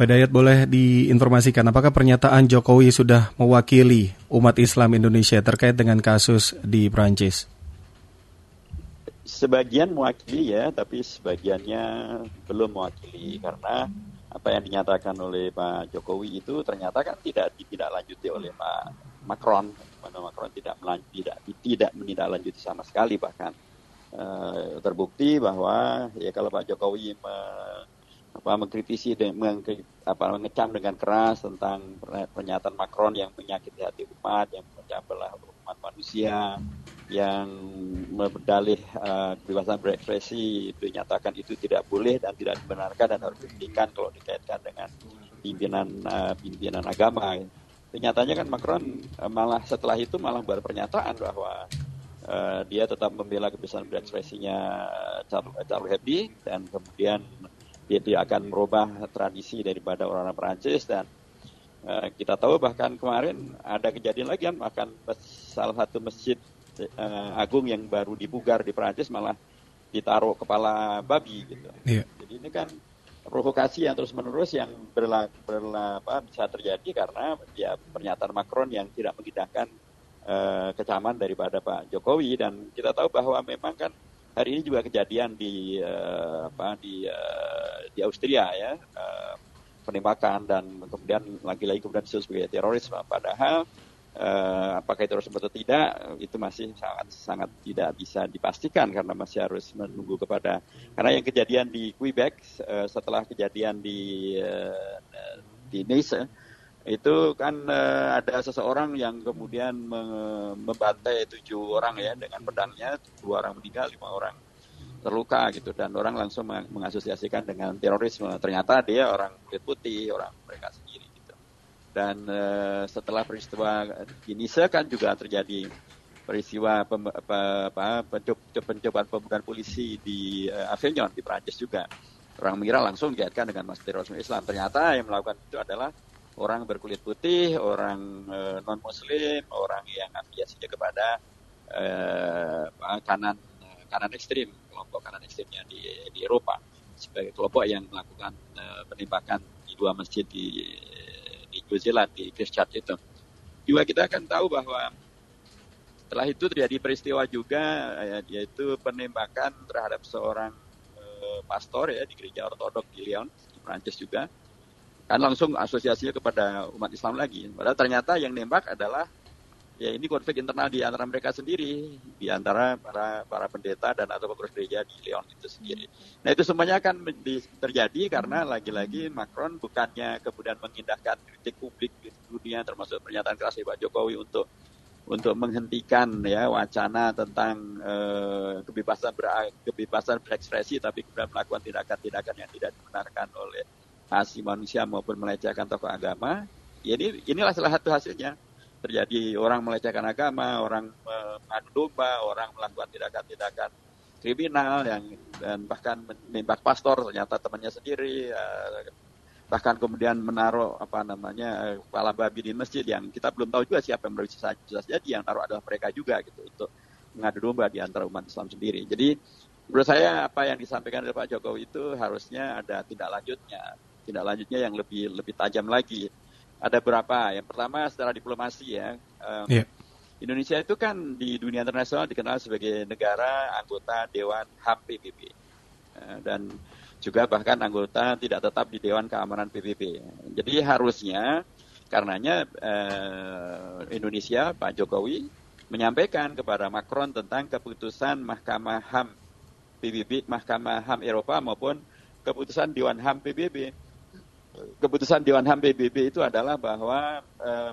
Pak Dayat boleh diinformasikan apakah pernyataan Jokowi sudah mewakili umat Islam Indonesia terkait dengan kasus di Prancis? Sebagian mewakili ya, tapi sebagiannya belum mewakili karena apa yang dinyatakan oleh Pak Jokowi itu ternyata kan tidak ditindaklanjuti oleh Pak Macron. Pak Macron tidak tidak tidak menindaklanjuti sama sekali bahkan uh, terbukti bahwa ya kalau Pak Jokowi apa mengkritisi dan apa mengecam dengan keras tentang pernyataan Macron yang menyakiti hati umat, yang memecah belah umat manusia, yang berdalih uh, kebebasan berekspresi itu dinyatakan itu tidak boleh dan tidak dibenarkan dan harus dihentikan kalau dikaitkan dengan pimpinan uh, pimpinan agama. Ternyatanya kan Macron uh, malah setelah itu malah berpernyataan bahwa uh, dia tetap membela kebebasan berekspresinya Charles, Charles Hebdo dan kemudian dia tidak akan merubah tradisi daripada orang-orang Perancis dan uh, kita tahu bahkan kemarin ada kejadian lagi kan bahkan salah satu masjid uh, agung yang baru dibugar di Perancis malah ditaruh kepala babi gitu. Yeah. Jadi ini kan provokasi yang terus menerus yang berla, berla, apa, bisa terjadi karena ya pernyataan Macron yang tidak mengindahkan uh, kecaman daripada Pak Jokowi dan kita tahu bahwa memang kan hari ini juga kejadian di uh, apa di uh, di Austria ya. Uh, penembakan dan kemudian lagi-lagi kemudian disebut sebagai terorisme padahal uh, apakah itu harus atau tidak itu masih sangat sangat tidak bisa dipastikan karena masih harus menunggu kepada karena yang kejadian di Quebec uh, setelah kejadian di uh, di Nice itu kan uh, ada seseorang yang kemudian membantai tujuh orang ya dengan pedangnya dua orang meninggal lima orang terluka gitu. Dan orang langsung mengasosiasikan dengan terorisme. Ternyata dia orang kulit putih orang mereka sendiri gitu. Dan uh, setelah peristiwa di Nice kan juga terjadi peristiwa pencobaan pembunuhan polisi di uh, Avignon di Prancis juga. Orang mengira langsung dikaitkan dengan mas terorisme Islam. Ternyata yang melakukan itu adalah orang berkulit putih, orang e, eh, non Muslim, orang yang afiliasinya kepada e, kanan kanan ekstrim, kelompok kanan ekstrimnya di di Eropa sebagai kelompok yang melakukan e, penembakan di dua masjid di di New Zealand di Christchurch itu. Juga kita akan tahu bahwa setelah itu terjadi peristiwa juga yaitu penembakan terhadap seorang pastor ya di gereja ortodok di Lyon di Prancis juga kan langsung asosiasinya kepada umat Islam lagi. Padahal ternyata yang nembak adalah ya ini konflik internal di antara mereka sendiri, di antara para para pendeta dan atau pengurus gereja di Leon itu sendiri. Nah itu semuanya akan terjadi karena lagi-lagi Macron bukannya kemudian mengindahkan kritik publik di dunia termasuk pernyataan keras Pak Jokowi untuk untuk menghentikan ya wacana tentang uh, kebebasan ber, kebebasan berekspresi tapi kemudian melakukan tindakan-tindakan yang tidak dibenarkan oleh asli manusia maupun melecehkan tokoh agama, ini inilah salah satu hasilnya. Terjadi orang melecehkan agama, orang mengadu domba, orang melakukan tindakan-tindakan kriminal yang dan bahkan menembak pastor ternyata temannya sendiri uh, bahkan kemudian menaruh apa namanya kepala babi di masjid yang kita belum tahu juga siapa yang bisa jadi yang taruh adalah mereka juga gitu untuk mengadu domba di antara umat Islam sendiri. Jadi menurut saya apa yang disampaikan oleh Pak Jokowi itu harusnya ada tindak lanjutnya tindak lanjutnya yang lebih lebih tajam lagi. Ada berapa? Yang pertama secara diplomasi ya. Um, yeah. Indonesia itu kan di dunia internasional dikenal sebagai negara anggota Dewan HAM PBB uh, dan juga bahkan anggota tidak tetap di Dewan Keamanan PBB. Jadi harusnya karenanya uh, Indonesia Pak Jokowi menyampaikan kepada Macron tentang keputusan Mahkamah HAM PBB, Mahkamah HAM Eropa maupun keputusan Dewan HAM PBB keputusan Dewan HAM PBB itu adalah bahwa eh,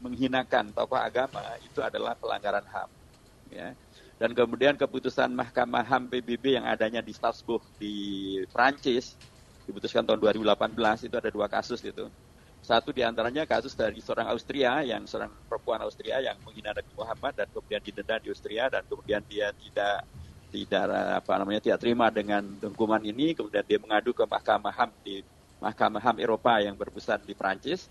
menghinakan tokoh agama itu adalah pelanggaran HAM. Ya. Dan kemudian keputusan Mahkamah HAM PBB yang adanya di Strasbourg di Prancis diputuskan tahun 2018 itu ada dua kasus itu. Satu di antaranya kasus dari seorang Austria yang seorang perempuan Austria yang menghina Nabi Muhammad dan kemudian didenda di Austria dan kemudian dia tidak tidak apa namanya tidak terima dengan hukuman ini. Kemudian dia mengadu ke Mahkamah HAM di Mahkamah HAM Eropa yang berpusat di Prancis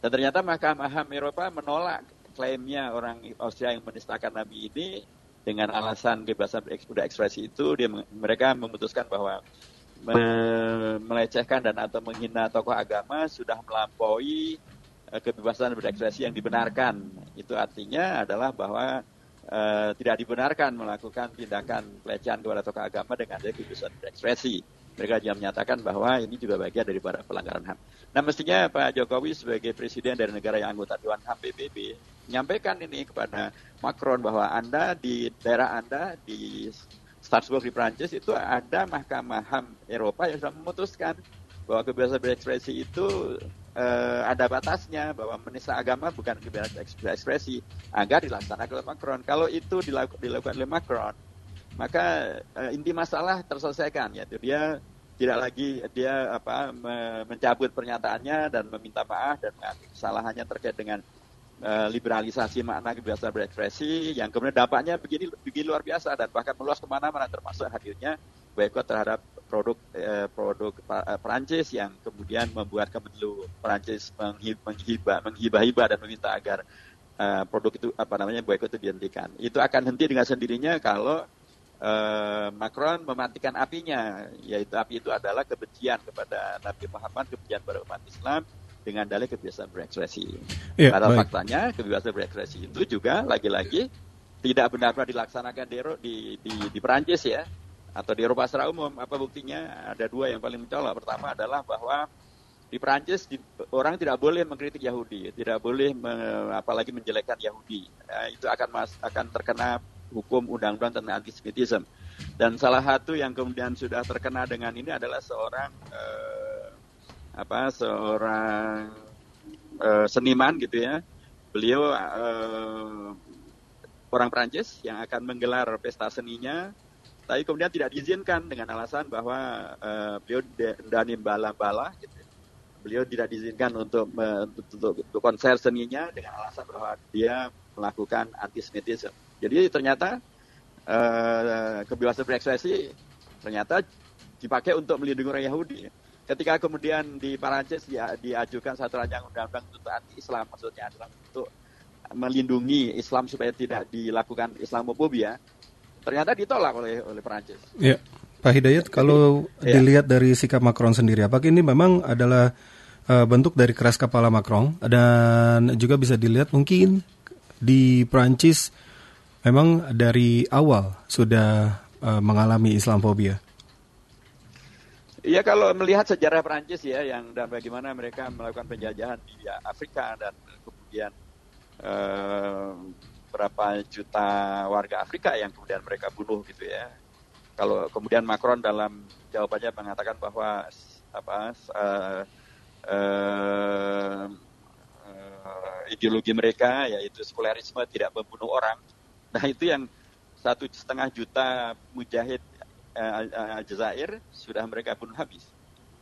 dan ternyata Mahkamah HAM Eropa menolak klaimnya orang Austria yang menistakan Nabi ini dengan alasan kebebasan berekspresi itu. Dia mereka memutuskan bahwa me melecehkan dan atau menghina tokoh agama sudah melampaui uh, kebebasan berekspresi yang dibenarkan. Itu artinya adalah bahwa uh, tidak dibenarkan melakukan tindakan pelecehan kepada tokoh agama dengan kebebasan berekspresi. Mereka juga menyatakan bahwa ini juga bagian daripada pelanggaran HAM. Nah mestinya Pak Jokowi sebagai presiden dari negara yang anggota Dewan HAM PBB menyampaikan ini kepada Macron bahwa Anda di daerah Anda di Strasbourg di Prancis itu ada mahkamah HAM Eropa yang sudah memutuskan bahwa kebebasan berekspresi itu uh, ada batasnya bahwa menista agama bukan kebebasan berekspresi agar dilaksanakan oleh Macron. Kalau itu dilakukan, dilakukan oleh Macron, maka uh, inti masalah terselesaikan yaitu dia tidak lagi dia apa mencabut pernyataannya dan meminta maaf dan mengakui kesalahannya terkait dengan uh, liberalisasi makna kebebasan berekspresi yang kemudian dampaknya begini begini luar biasa dan bahkan meluas ke mana-mana termasuk hadirnya boykot terhadap produk uh, produk Perancis yang kemudian membuat Kemenlu Perancis menghibah menghibah-hibah dan meminta agar uh, produk itu apa namanya boykot itu dihentikan. Itu akan henti dengan sendirinya kalau uh, Macron mematikan apinya, yaitu api itu adalah kebencian kepada Nabi Muhammad, kebencian pada umat Islam dengan dalih kebiasaan berekspresi. Ya, Pada baik. faktanya kebebasan berekspresi itu juga lagi-lagi tidak benar-benar dilaksanakan di, di, di, di Perancis ya, atau di Eropa secara umum. Apa buktinya? Ada dua yang paling mencolok. Pertama adalah bahwa di Perancis di, orang tidak boleh mengkritik Yahudi, tidak boleh me, apalagi menjelekkan Yahudi. Nah, itu akan mas, akan terkena hukum undang-undang tentang antisemitisme. Dan salah satu yang kemudian sudah terkena dengan ini adalah seorang uh, apa seorang uh, seniman gitu ya. Beliau uh, orang Prancis yang akan menggelar pesta seninya, tapi kemudian tidak diizinkan dengan alasan bahwa uh, beliau Dani bala-bala gitu. Ya. Beliau tidak diizinkan untuk, untuk, untuk konser seninya dengan alasan bahwa dia melakukan antisemitisme. Jadi ternyata uh, kebebasan berekspresi ternyata dipakai untuk melindungi orang Yahudi. Ketika kemudian di Perancis dia diajukan satu rancangan undang-undang untuk anti-Islam, maksudnya adalah untuk melindungi Islam supaya tidak dilakukan Islamofobia, ternyata ditolak oleh oleh Perancis. Ya, Pak Hidayat, kalau ya. dilihat dari sikap Macron sendiri, apakah ini memang adalah uh, bentuk dari keras kepala Macron dan juga bisa dilihat mungkin di Perancis memang dari awal sudah uh, mengalami Islamfobia? Ya kalau melihat sejarah Perancis ya yang dan bagaimana mereka melakukan penjajahan di Afrika dan kemudian uh, berapa juta warga Afrika yang kemudian mereka bunuh gitu ya. Kalau kemudian Macron dalam jawabannya mengatakan bahwa apa uh, uh, uh, ideologi mereka yaitu sekularisme tidak membunuh orang Nah itu yang satu setengah juta mujahid uh, Aljazair sudah mereka bunuh habis.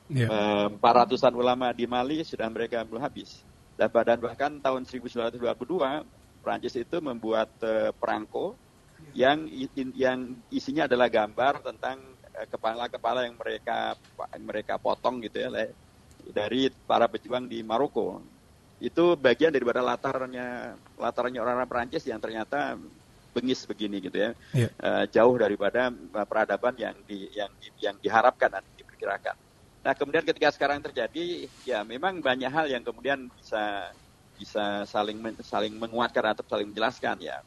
Yeah. Ya. Empat ratusan ulama di Mali sudah mereka bunuh habis. Dan bahkan tahun 1922 Prancis itu membuat uh, perangko yang yang isinya adalah gambar tentang kepala-kepala yang mereka mereka potong gitu ya dari para pejuang di Maroko. Itu bagian daripada latarnya latarnya orang-orang Prancis yang ternyata bengis begini gitu ya, yeah. Iya. uh, jauh daripada uh, peradaban yang di, yang yang diharapkan dan diperkirakan. Nah kemudian ketika sekarang terjadi, ya memang banyak hal yang kemudian bisa bisa saling saling menguatkan atau saling menjelaskan ya.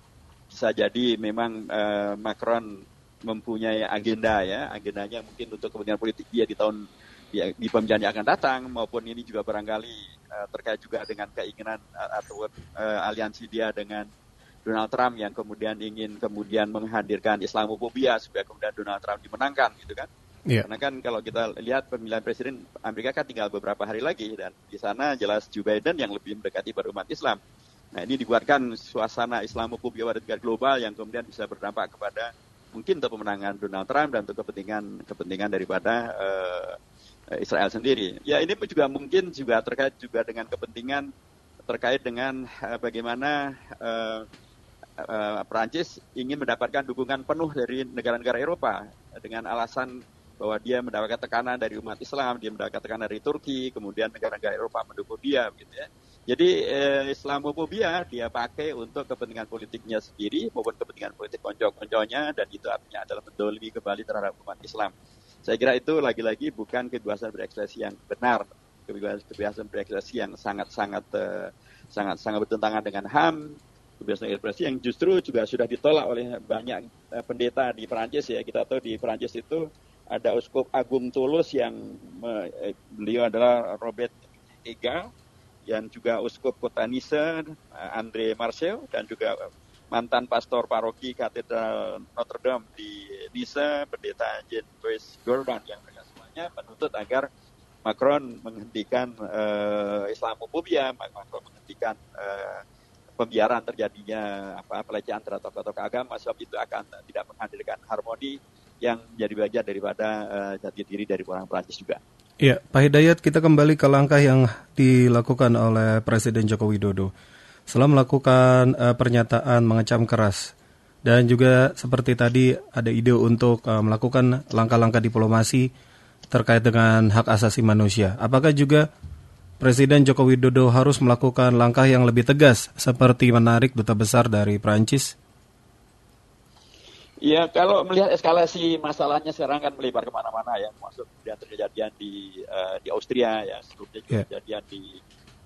Bisa jadi memang uh, Macron mempunyai agenda ya, agendanya mungkin untuk kepentingan politik dia di tahun di, di pemilihan yang akan datang maupun ini juga barangkali uh, terkait juga dengan keinginan uh, atau uh, aliansi dia dengan Donald Trump yang kemudian ingin kemudian menghadirkan Islamofobia supaya kemudian Donald Trump dimenangkan gitu kan. Yeah. Karena kan kalau kita lihat pemilihan presiden Amerika kan tinggal beberapa hari lagi dan di sana jelas Joe Biden yang lebih mendekati pada umat Islam. Nah ini dibuatkan suasana Islamofobia pada tingkat global yang kemudian bisa berdampak kepada mungkin untuk pemenangan Donald Trump dan untuk kepentingan kepentingan daripada uh, Israel sendiri. Ya ini juga mungkin juga terkait juga dengan kepentingan terkait dengan uh, bagaimana uh, uh, Perancis ingin mendapatkan dukungan penuh dari negara-negara Eropa dengan alasan bahwa dia mendapatkan tekanan dari umat Islam, dia mendapatkan tekanan dari Turki, kemudian negara-negara Eropa mendukung dia, gitu ya. Jadi eh, Islamofobia dia pakai untuk kepentingan politiknya sendiri maupun kepentingan politik konco-konconya dan itu artinya adalah mendolimi kembali terhadap umat Islam. Saya kira itu lagi-lagi bukan kebebasan berekspresi yang benar, kebebasan, kebebasan berekspresi yang sangat-sangat uh, sangat-sangat bertentangan dengan HAM, kebebasan berekspresi yang justru juga sudah ditolak oleh banyak uh, pendeta di Perancis ya. Kita tahu di Perancis itu ada Uskup Agung Tulus yang uh, beliau adalah Robert Ega yang juga Uskup Kota Nice Andre Marcel dan juga mantan pastor paroki Katedral Notre Dame di Nice, pendeta Jean Louis Gordon yang mereka semuanya menuntut agar Macron menghentikan uh, Islamophobia, Macron menghentikan uh, pembiaran terjadinya apa pelecehan terhadap tokoh-tokoh agama sebab itu akan tidak menghadirkan harmoni yang jadi bagian daripada uh, jati diri dari orang Prancis juga. Ya, Pak Hidayat, kita kembali ke langkah yang dilakukan oleh Presiden Joko Widodo. Setelah melakukan uh, pernyataan mengecam keras dan juga seperti tadi ada ide untuk uh, melakukan langkah-langkah diplomasi terkait dengan hak asasi manusia. Apakah juga Presiden Joko Widodo harus melakukan langkah yang lebih tegas seperti menarik duta besar dari Prancis? Ya kalau melihat eskalasi masalahnya sekarang kan melebar ke mana-mana ya, masuk kemudian kejadian di uh, di Austria ya, sebelumnya juga yeah. kejadian di,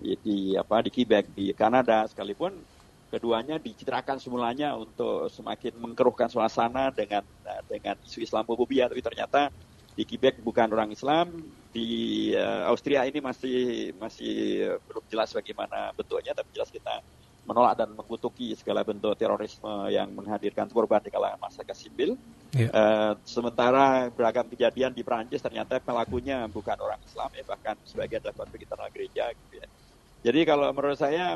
di di apa di Quebec di Kanada sekalipun keduanya dicitrakan semulanya untuk semakin mengkeruhkan suasana dengan uh, dengan isu Islamophobia, tapi ternyata di Quebec bukan orang Islam, di uh, Austria ini masih masih belum jelas bagaimana bentuknya, tapi jelas kita menolak dan mengutuki segala bentuk terorisme yang menghadirkan korban di kalangan masyarakat sipil. Yeah. Iya. Uh, sementara beragam kejadian di Perancis ternyata pelakunya bukan orang Islam, ya bahkan sebagian adalah konflik internal gereja. Gitu ya. Jadi kalau menurut saya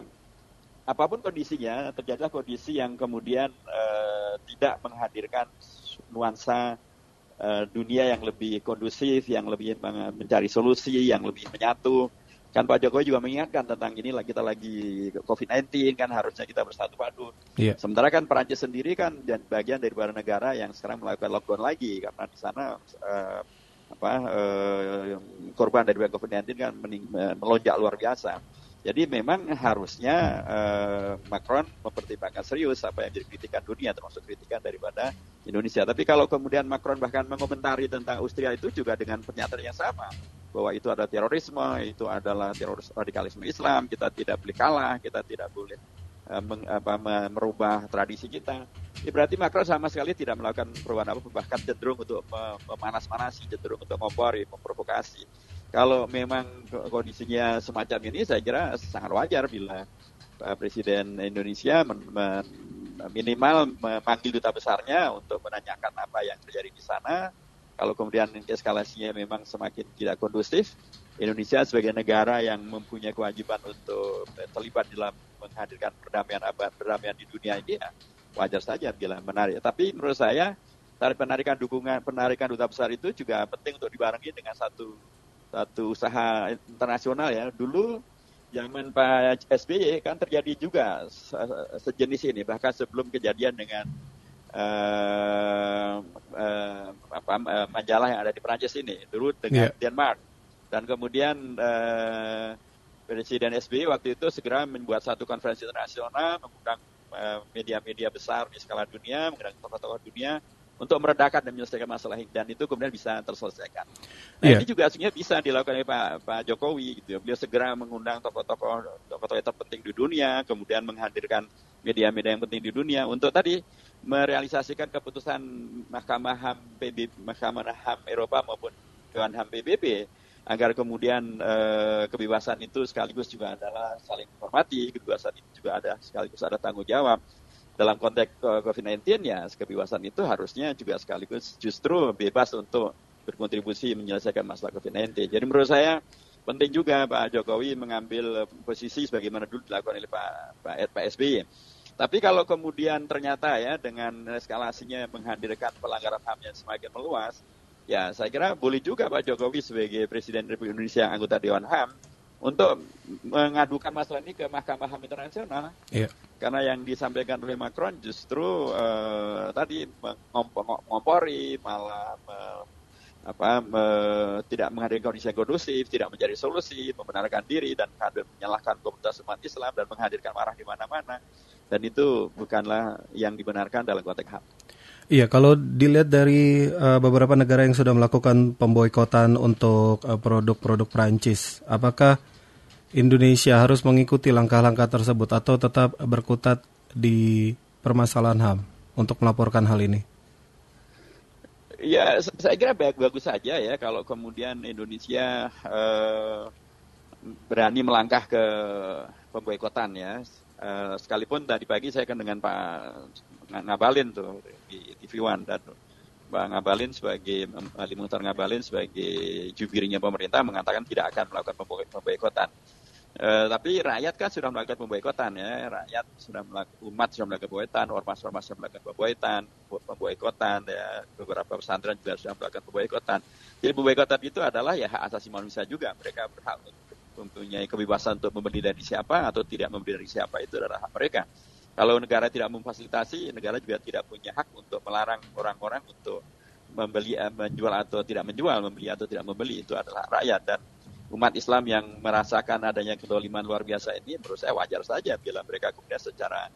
apa pun kondisinya terjadilah kondisi yang kemudian uh, tidak menghadirkan nuansa uh, dunia yang lebih kondusif, yang lebih mencari solusi, yang lebih menyatu kan Pak Jokowi juga mengingatkan tentang inilah kita lagi COVID-19 kan harusnya kita bersatu padu. Yeah. Sementara kan Perancis sendiri kan bagian dari beberapa negara yang sekarang melakukan lockdown lagi karena di sana uh, apa uh, korban dari COVID-19 kan mening, uh, melonjak luar biasa. Jadi memang harusnya uh, Macron mempertimbangkan serius apa yang jadi kritikan dunia termasuk kritikan daripada Indonesia. Tapi kalau kemudian Macron bahkan mengomentari tentang Austria itu juga dengan pernyataan yang sama bahwa itu ada terorisme, itu adalah teroris radikalisme Islam, kita tidak boleh kalah, kita tidak boleh uh, meng, apa, merubah tradisi kita. Ya, berarti Macron sama sekali tidak melakukan perubahan apa, bahkan cenderung untuk memanas-manasi, cenderung untuk ngompori, memprovokasi. Kalau memang kondisinya semacam ini, saya kira sangat wajar bila uh, Presiden Indonesia men, men, minimal memanggil duta besarnya untuk menanyakan apa yang terjadi di sana, kalau kemudian eskalasinya memang semakin tidak kondusif, Indonesia sebagai negara yang mempunyai kewajiban untuk terlibat dalam menghadirkan perdamaian abad perdamaian di dunia ini ya wajar saja bila menarik. Tapi menurut saya tarik penarikan dukungan penarikan duta besar itu juga penting untuk dibarengi dengan satu satu usaha internasional ya. Dulu zaman Pak SBY kan terjadi juga sejenis ini bahkan sebelum kejadian dengan uh, uh, apa, uh, majalah yang ada di Prancis ini dulu dengan yeah. Denmark dan kemudian uh, Presiden SBY waktu itu segera membuat satu konferensi internasional mengundang media-media besar di skala dunia, mengundang tokoh-tokoh dunia untuk meredakan dan menyelesaikan masalah ini dan itu kemudian bisa terselesaikan. Nah, yeah. ini juga sebenarnya bisa dilakukan oleh Pak, Pak Jokowi gitu ya. Beliau segera mengundang tokoh-tokoh tokoh-tokoh terpenting di dunia, kemudian menghadirkan media-media yang penting di dunia untuk tadi merealisasikan keputusan Mahkamah HAM PBB, Mahkamah HAM Eropa maupun Dewan HAM PBB agar kemudian eh, kebebasan itu sekaligus juga adalah saling menghormati, kebebasan itu juga ada sekaligus ada tanggung jawab. Dalam konteks COVID-19 ya kebebasan itu harusnya juga sekaligus justru bebas untuk berkontribusi menyelesaikan masalah COVID-19. Jadi menurut saya penting juga Pak Jokowi mengambil posisi sebagaimana dulu dilakukan oleh Pak Pak, Pak SBY tapi kalau kemudian ternyata ya dengan eskalasinya menghadirkan pelanggaran HAM yang semakin meluas, ya saya kira boleh juga Pak Jokowi sebagai Presiden Republik Indonesia yang anggota Dewan HAM untuk mengadukan masalah ini ke Mahkamah HAM Internasional. Yeah. Karena yang disampaikan oleh Macron justru uh, tadi mengompori, malah apa me, tidak menghadirkan kondisi kondusif, tidak menjadi solusi, membenarkan diri dan menyalahkan komunitas umat Islam dan menghadirkan marah di mana-mana dan itu bukanlah yang dibenarkan dalam konteks HAM. Iya, kalau dilihat dari uh, beberapa negara yang sudah melakukan pemboikotan untuk uh, produk-produk Prancis, apakah Indonesia harus mengikuti langkah-langkah tersebut atau tetap berkutat di permasalahan HAM untuk melaporkan hal ini? Ya, saya kira bagus saja ya kalau kemudian Indonesia uh, berani melangkah ke pemboikotan ya. Uh, sekalipun tadi pagi saya kan dengan Pak Ngabalin tuh di TV One dan Bang Ngabalin sebagai Ali Muhtar Ngabalin sebagai jubirnya pemerintah mengatakan tidak akan melakukan pemboikotan. E, tapi rakyat kan sudah melakukan pemboikotan ya, rakyat sudah melakukan, umat sudah melakukan pemboikotan, ormas-ormas sudah melakukan pemboikotan, pemboikotan ya, beberapa pesantren juga sudah melakukan pemboikotan. Jadi pemboikotan itu adalah ya hak asasi manusia juga, mereka berhak mempunyai kebebasan untuk membeli dari siapa atau tidak membeli dari siapa itu adalah hak mereka. Kalau negara tidak memfasilitasi, negara juga tidak punya hak untuk melarang orang-orang untuk membeli, eh, menjual atau tidak menjual, membeli atau tidak membeli. Itu adalah rakyat. Dan umat Islam yang merasakan adanya kedoliman luar biasa ini menurut saya wajar saja bila mereka kemudian secara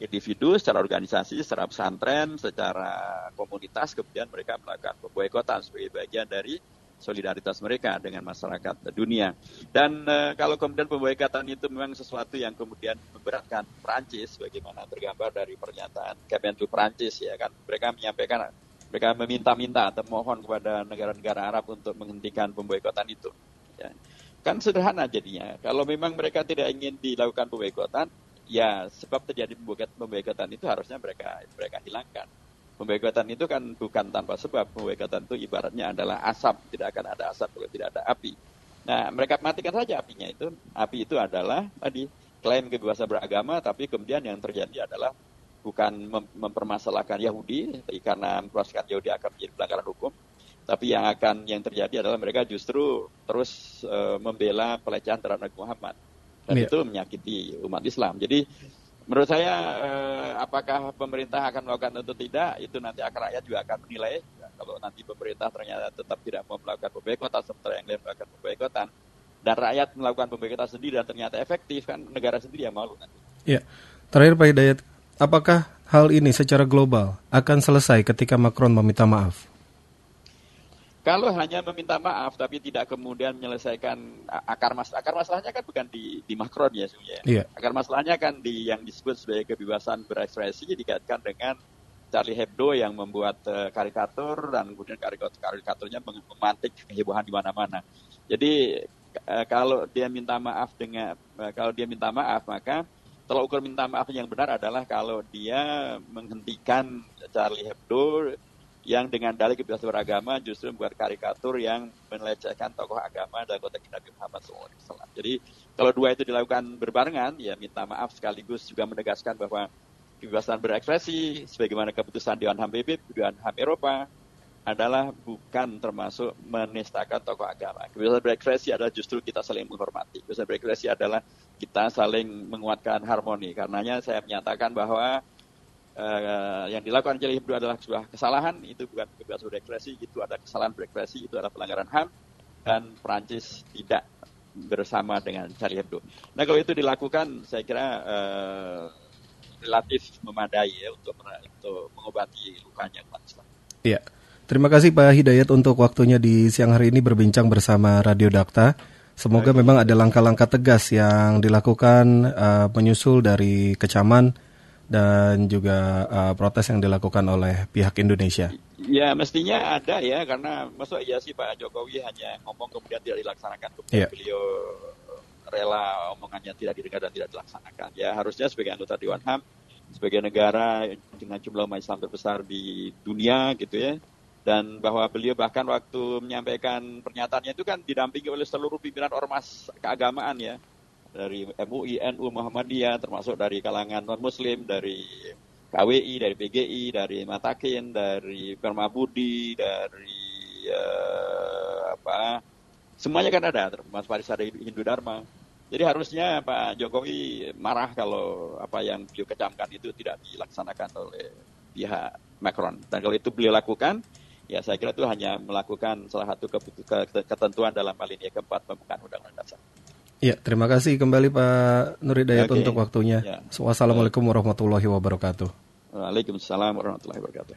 individu, secara organisasi, secara pesantren, secara komunitas kemudian mereka melakukan pemboikotan sebagai bagian dari solidaritas mereka dengan masyarakat dunia. Dan e, kalau kemudian pemboikotan itu memang sesuatu yang kemudian memberatkan Prancis, bagaimana tergambar dari pernyataan Kemenlu Prancis ya kan, mereka menyampaikan mereka meminta-minta atau mohon kepada negara-negara Arab untuk menghentikan pemboikotan itu. Ya. Kan sederhana jadinya. Kalau memang mereka tidak ingin dilakukan pemboikotan, ya sebab terjadi pemboikotan itu harusnya mereka mereka hilangkan. Pemboikotan itu kan bukan tanpa sebab. Pemboikotan itu ibaratnya adalah asap, tidak akan ada asap kalau tidak ada api. Nah, mereka matikan saja apinya itu. Api itu adalah tadi klaim kebebasan beragama, tapi kemudian yang terjadi adalah bukan mem mempermasalahkan Yahudi, karena mempermasalahkan Yahudi akan menjadi pelanggaran hukum, tapi yang akan yang terjadi adalah mereka justru terus uh, membela pelecehan terhadap Nabi Muhammad dan yeah. itu menyakiti umat Islam. Jadi menurut saya uh, apakah pemerintah akan melakukan atau tidak itu nanti akan rakyat juga akan menilai. Ya, kalau nanti pemerintah ternyata tetap tidak mau melakukan pemboikotan sementara yang lain melakukan pemboikotan dan rakyat melakukan pemboikotan sendiri dan ternyata efektif kan negara sendiri yang malu nanti. Ya, terakhir Pak Hidayat, apakah hal ini secara global akan selesai ketika Macron meminta maaf? Kalau hanya meminta maaf tapi tidak kemudian menyelesaikan akar masalah, akar masalahnya kan bukan di, di Macron ya sebenarnya. Yeah. Akar masalahnya kan di yang disebut sebagai kebebasan berekspresi dikaitkan dengan Charlie Hebdo yang membuat uh, karikatur dan kemudian karikatur karikaturnya memantik kehebohan di mana-mana. Jadi uh, kalau dia minta maaf dengan uh, kalau dia minta maaf maka tolak ukur minta maaf yang benar adalah kalau dia menghentikan Charlie Hebdo yang dengan dalih kebebasan beragama justru membuat karikatur yang melecehkan tokoh agama dan konteks Nabi Muhammad SAW. Jadi kalau dua itu dilakukan berbarengan, ya minta maaf sekaligus juga menegaskan bahwa kebebasan berekspresi, sebagaimana keputusan Dewan HAM PBB, Dewan HAM Eropa, adalah bukan termasuk menistakan tokoh agama. Kebebasan berekspresi adalah justru kita saling menghormati. Kebebasan berekspresi adalah kita saling menguatkan harmoni. Karenanya saya menyatakan bahwa uh, yang dilakukan Charlie Hebdo adalah sebuah kesalahan, itu bukan kebebasan berekspresi, itu ada kesalahan berekspresi, itu adalah pelanggaran HAM, dan Perancis tidak bersama dengan Charlie Hebdo. Nah kalau itu dilakukan, saya kira uh, relatif memadai ya untuk, untuk mengobati lukanya umat Islam. Iya. Terima kasih Pak Hidayat untuk waktunya di siang hari ini berbincang bersama Radio Dakta. Semoga memang ada langkah-langkah tegas yang dilakukan uh, menyusul dari kecaman dan juga uh, protes yang dilakukan oleh pihak Indonesia? Ya mestinya ada ya karena masuk ya sih Pak Jokowi hanya ngomong kemudian tidak dilaksanakan kemudian yeah. beliau rela omongannya tidak didengar dan tidak dilaksanakan. Ya harusnya sebagai anggota Dewan HAM sebagai negara dengan jumlah umat Islam terbesar di dunia gitu ya dan bahwa beliau bahkan waktu menyampaikan pernyataannya itu kan didampingi oleh seluruh pimpinan ormas keagamaan ya dari MUI, NU, Muhammadiyah, termasuk dari kalangan non-muslim, dari KWI, dari PGI, dari Matakin, dari Permabudi, dari uh, apa, semuanya kan ada, Mas Faris ada Hindu Dharma. Jadi harusnya Pak Jokowi marah kalau apa yang beliau kecamkan itu tidak dilaksanakan oleh pihak Macron. Dan kalau itu beliau lakukan, ya saya kira itu hanya melakukan salah satu ketentuan dalam hal ini keempat pembukaan Undang-Undang Dasar. Ya, terima kasih kembali Pak Nur Hidayat okay. untuk waktunya. Ya. Wassalamualaikum warahmatullahi wabarakatuh. Waalaikumsalam warahmatullahi wabarakatuh.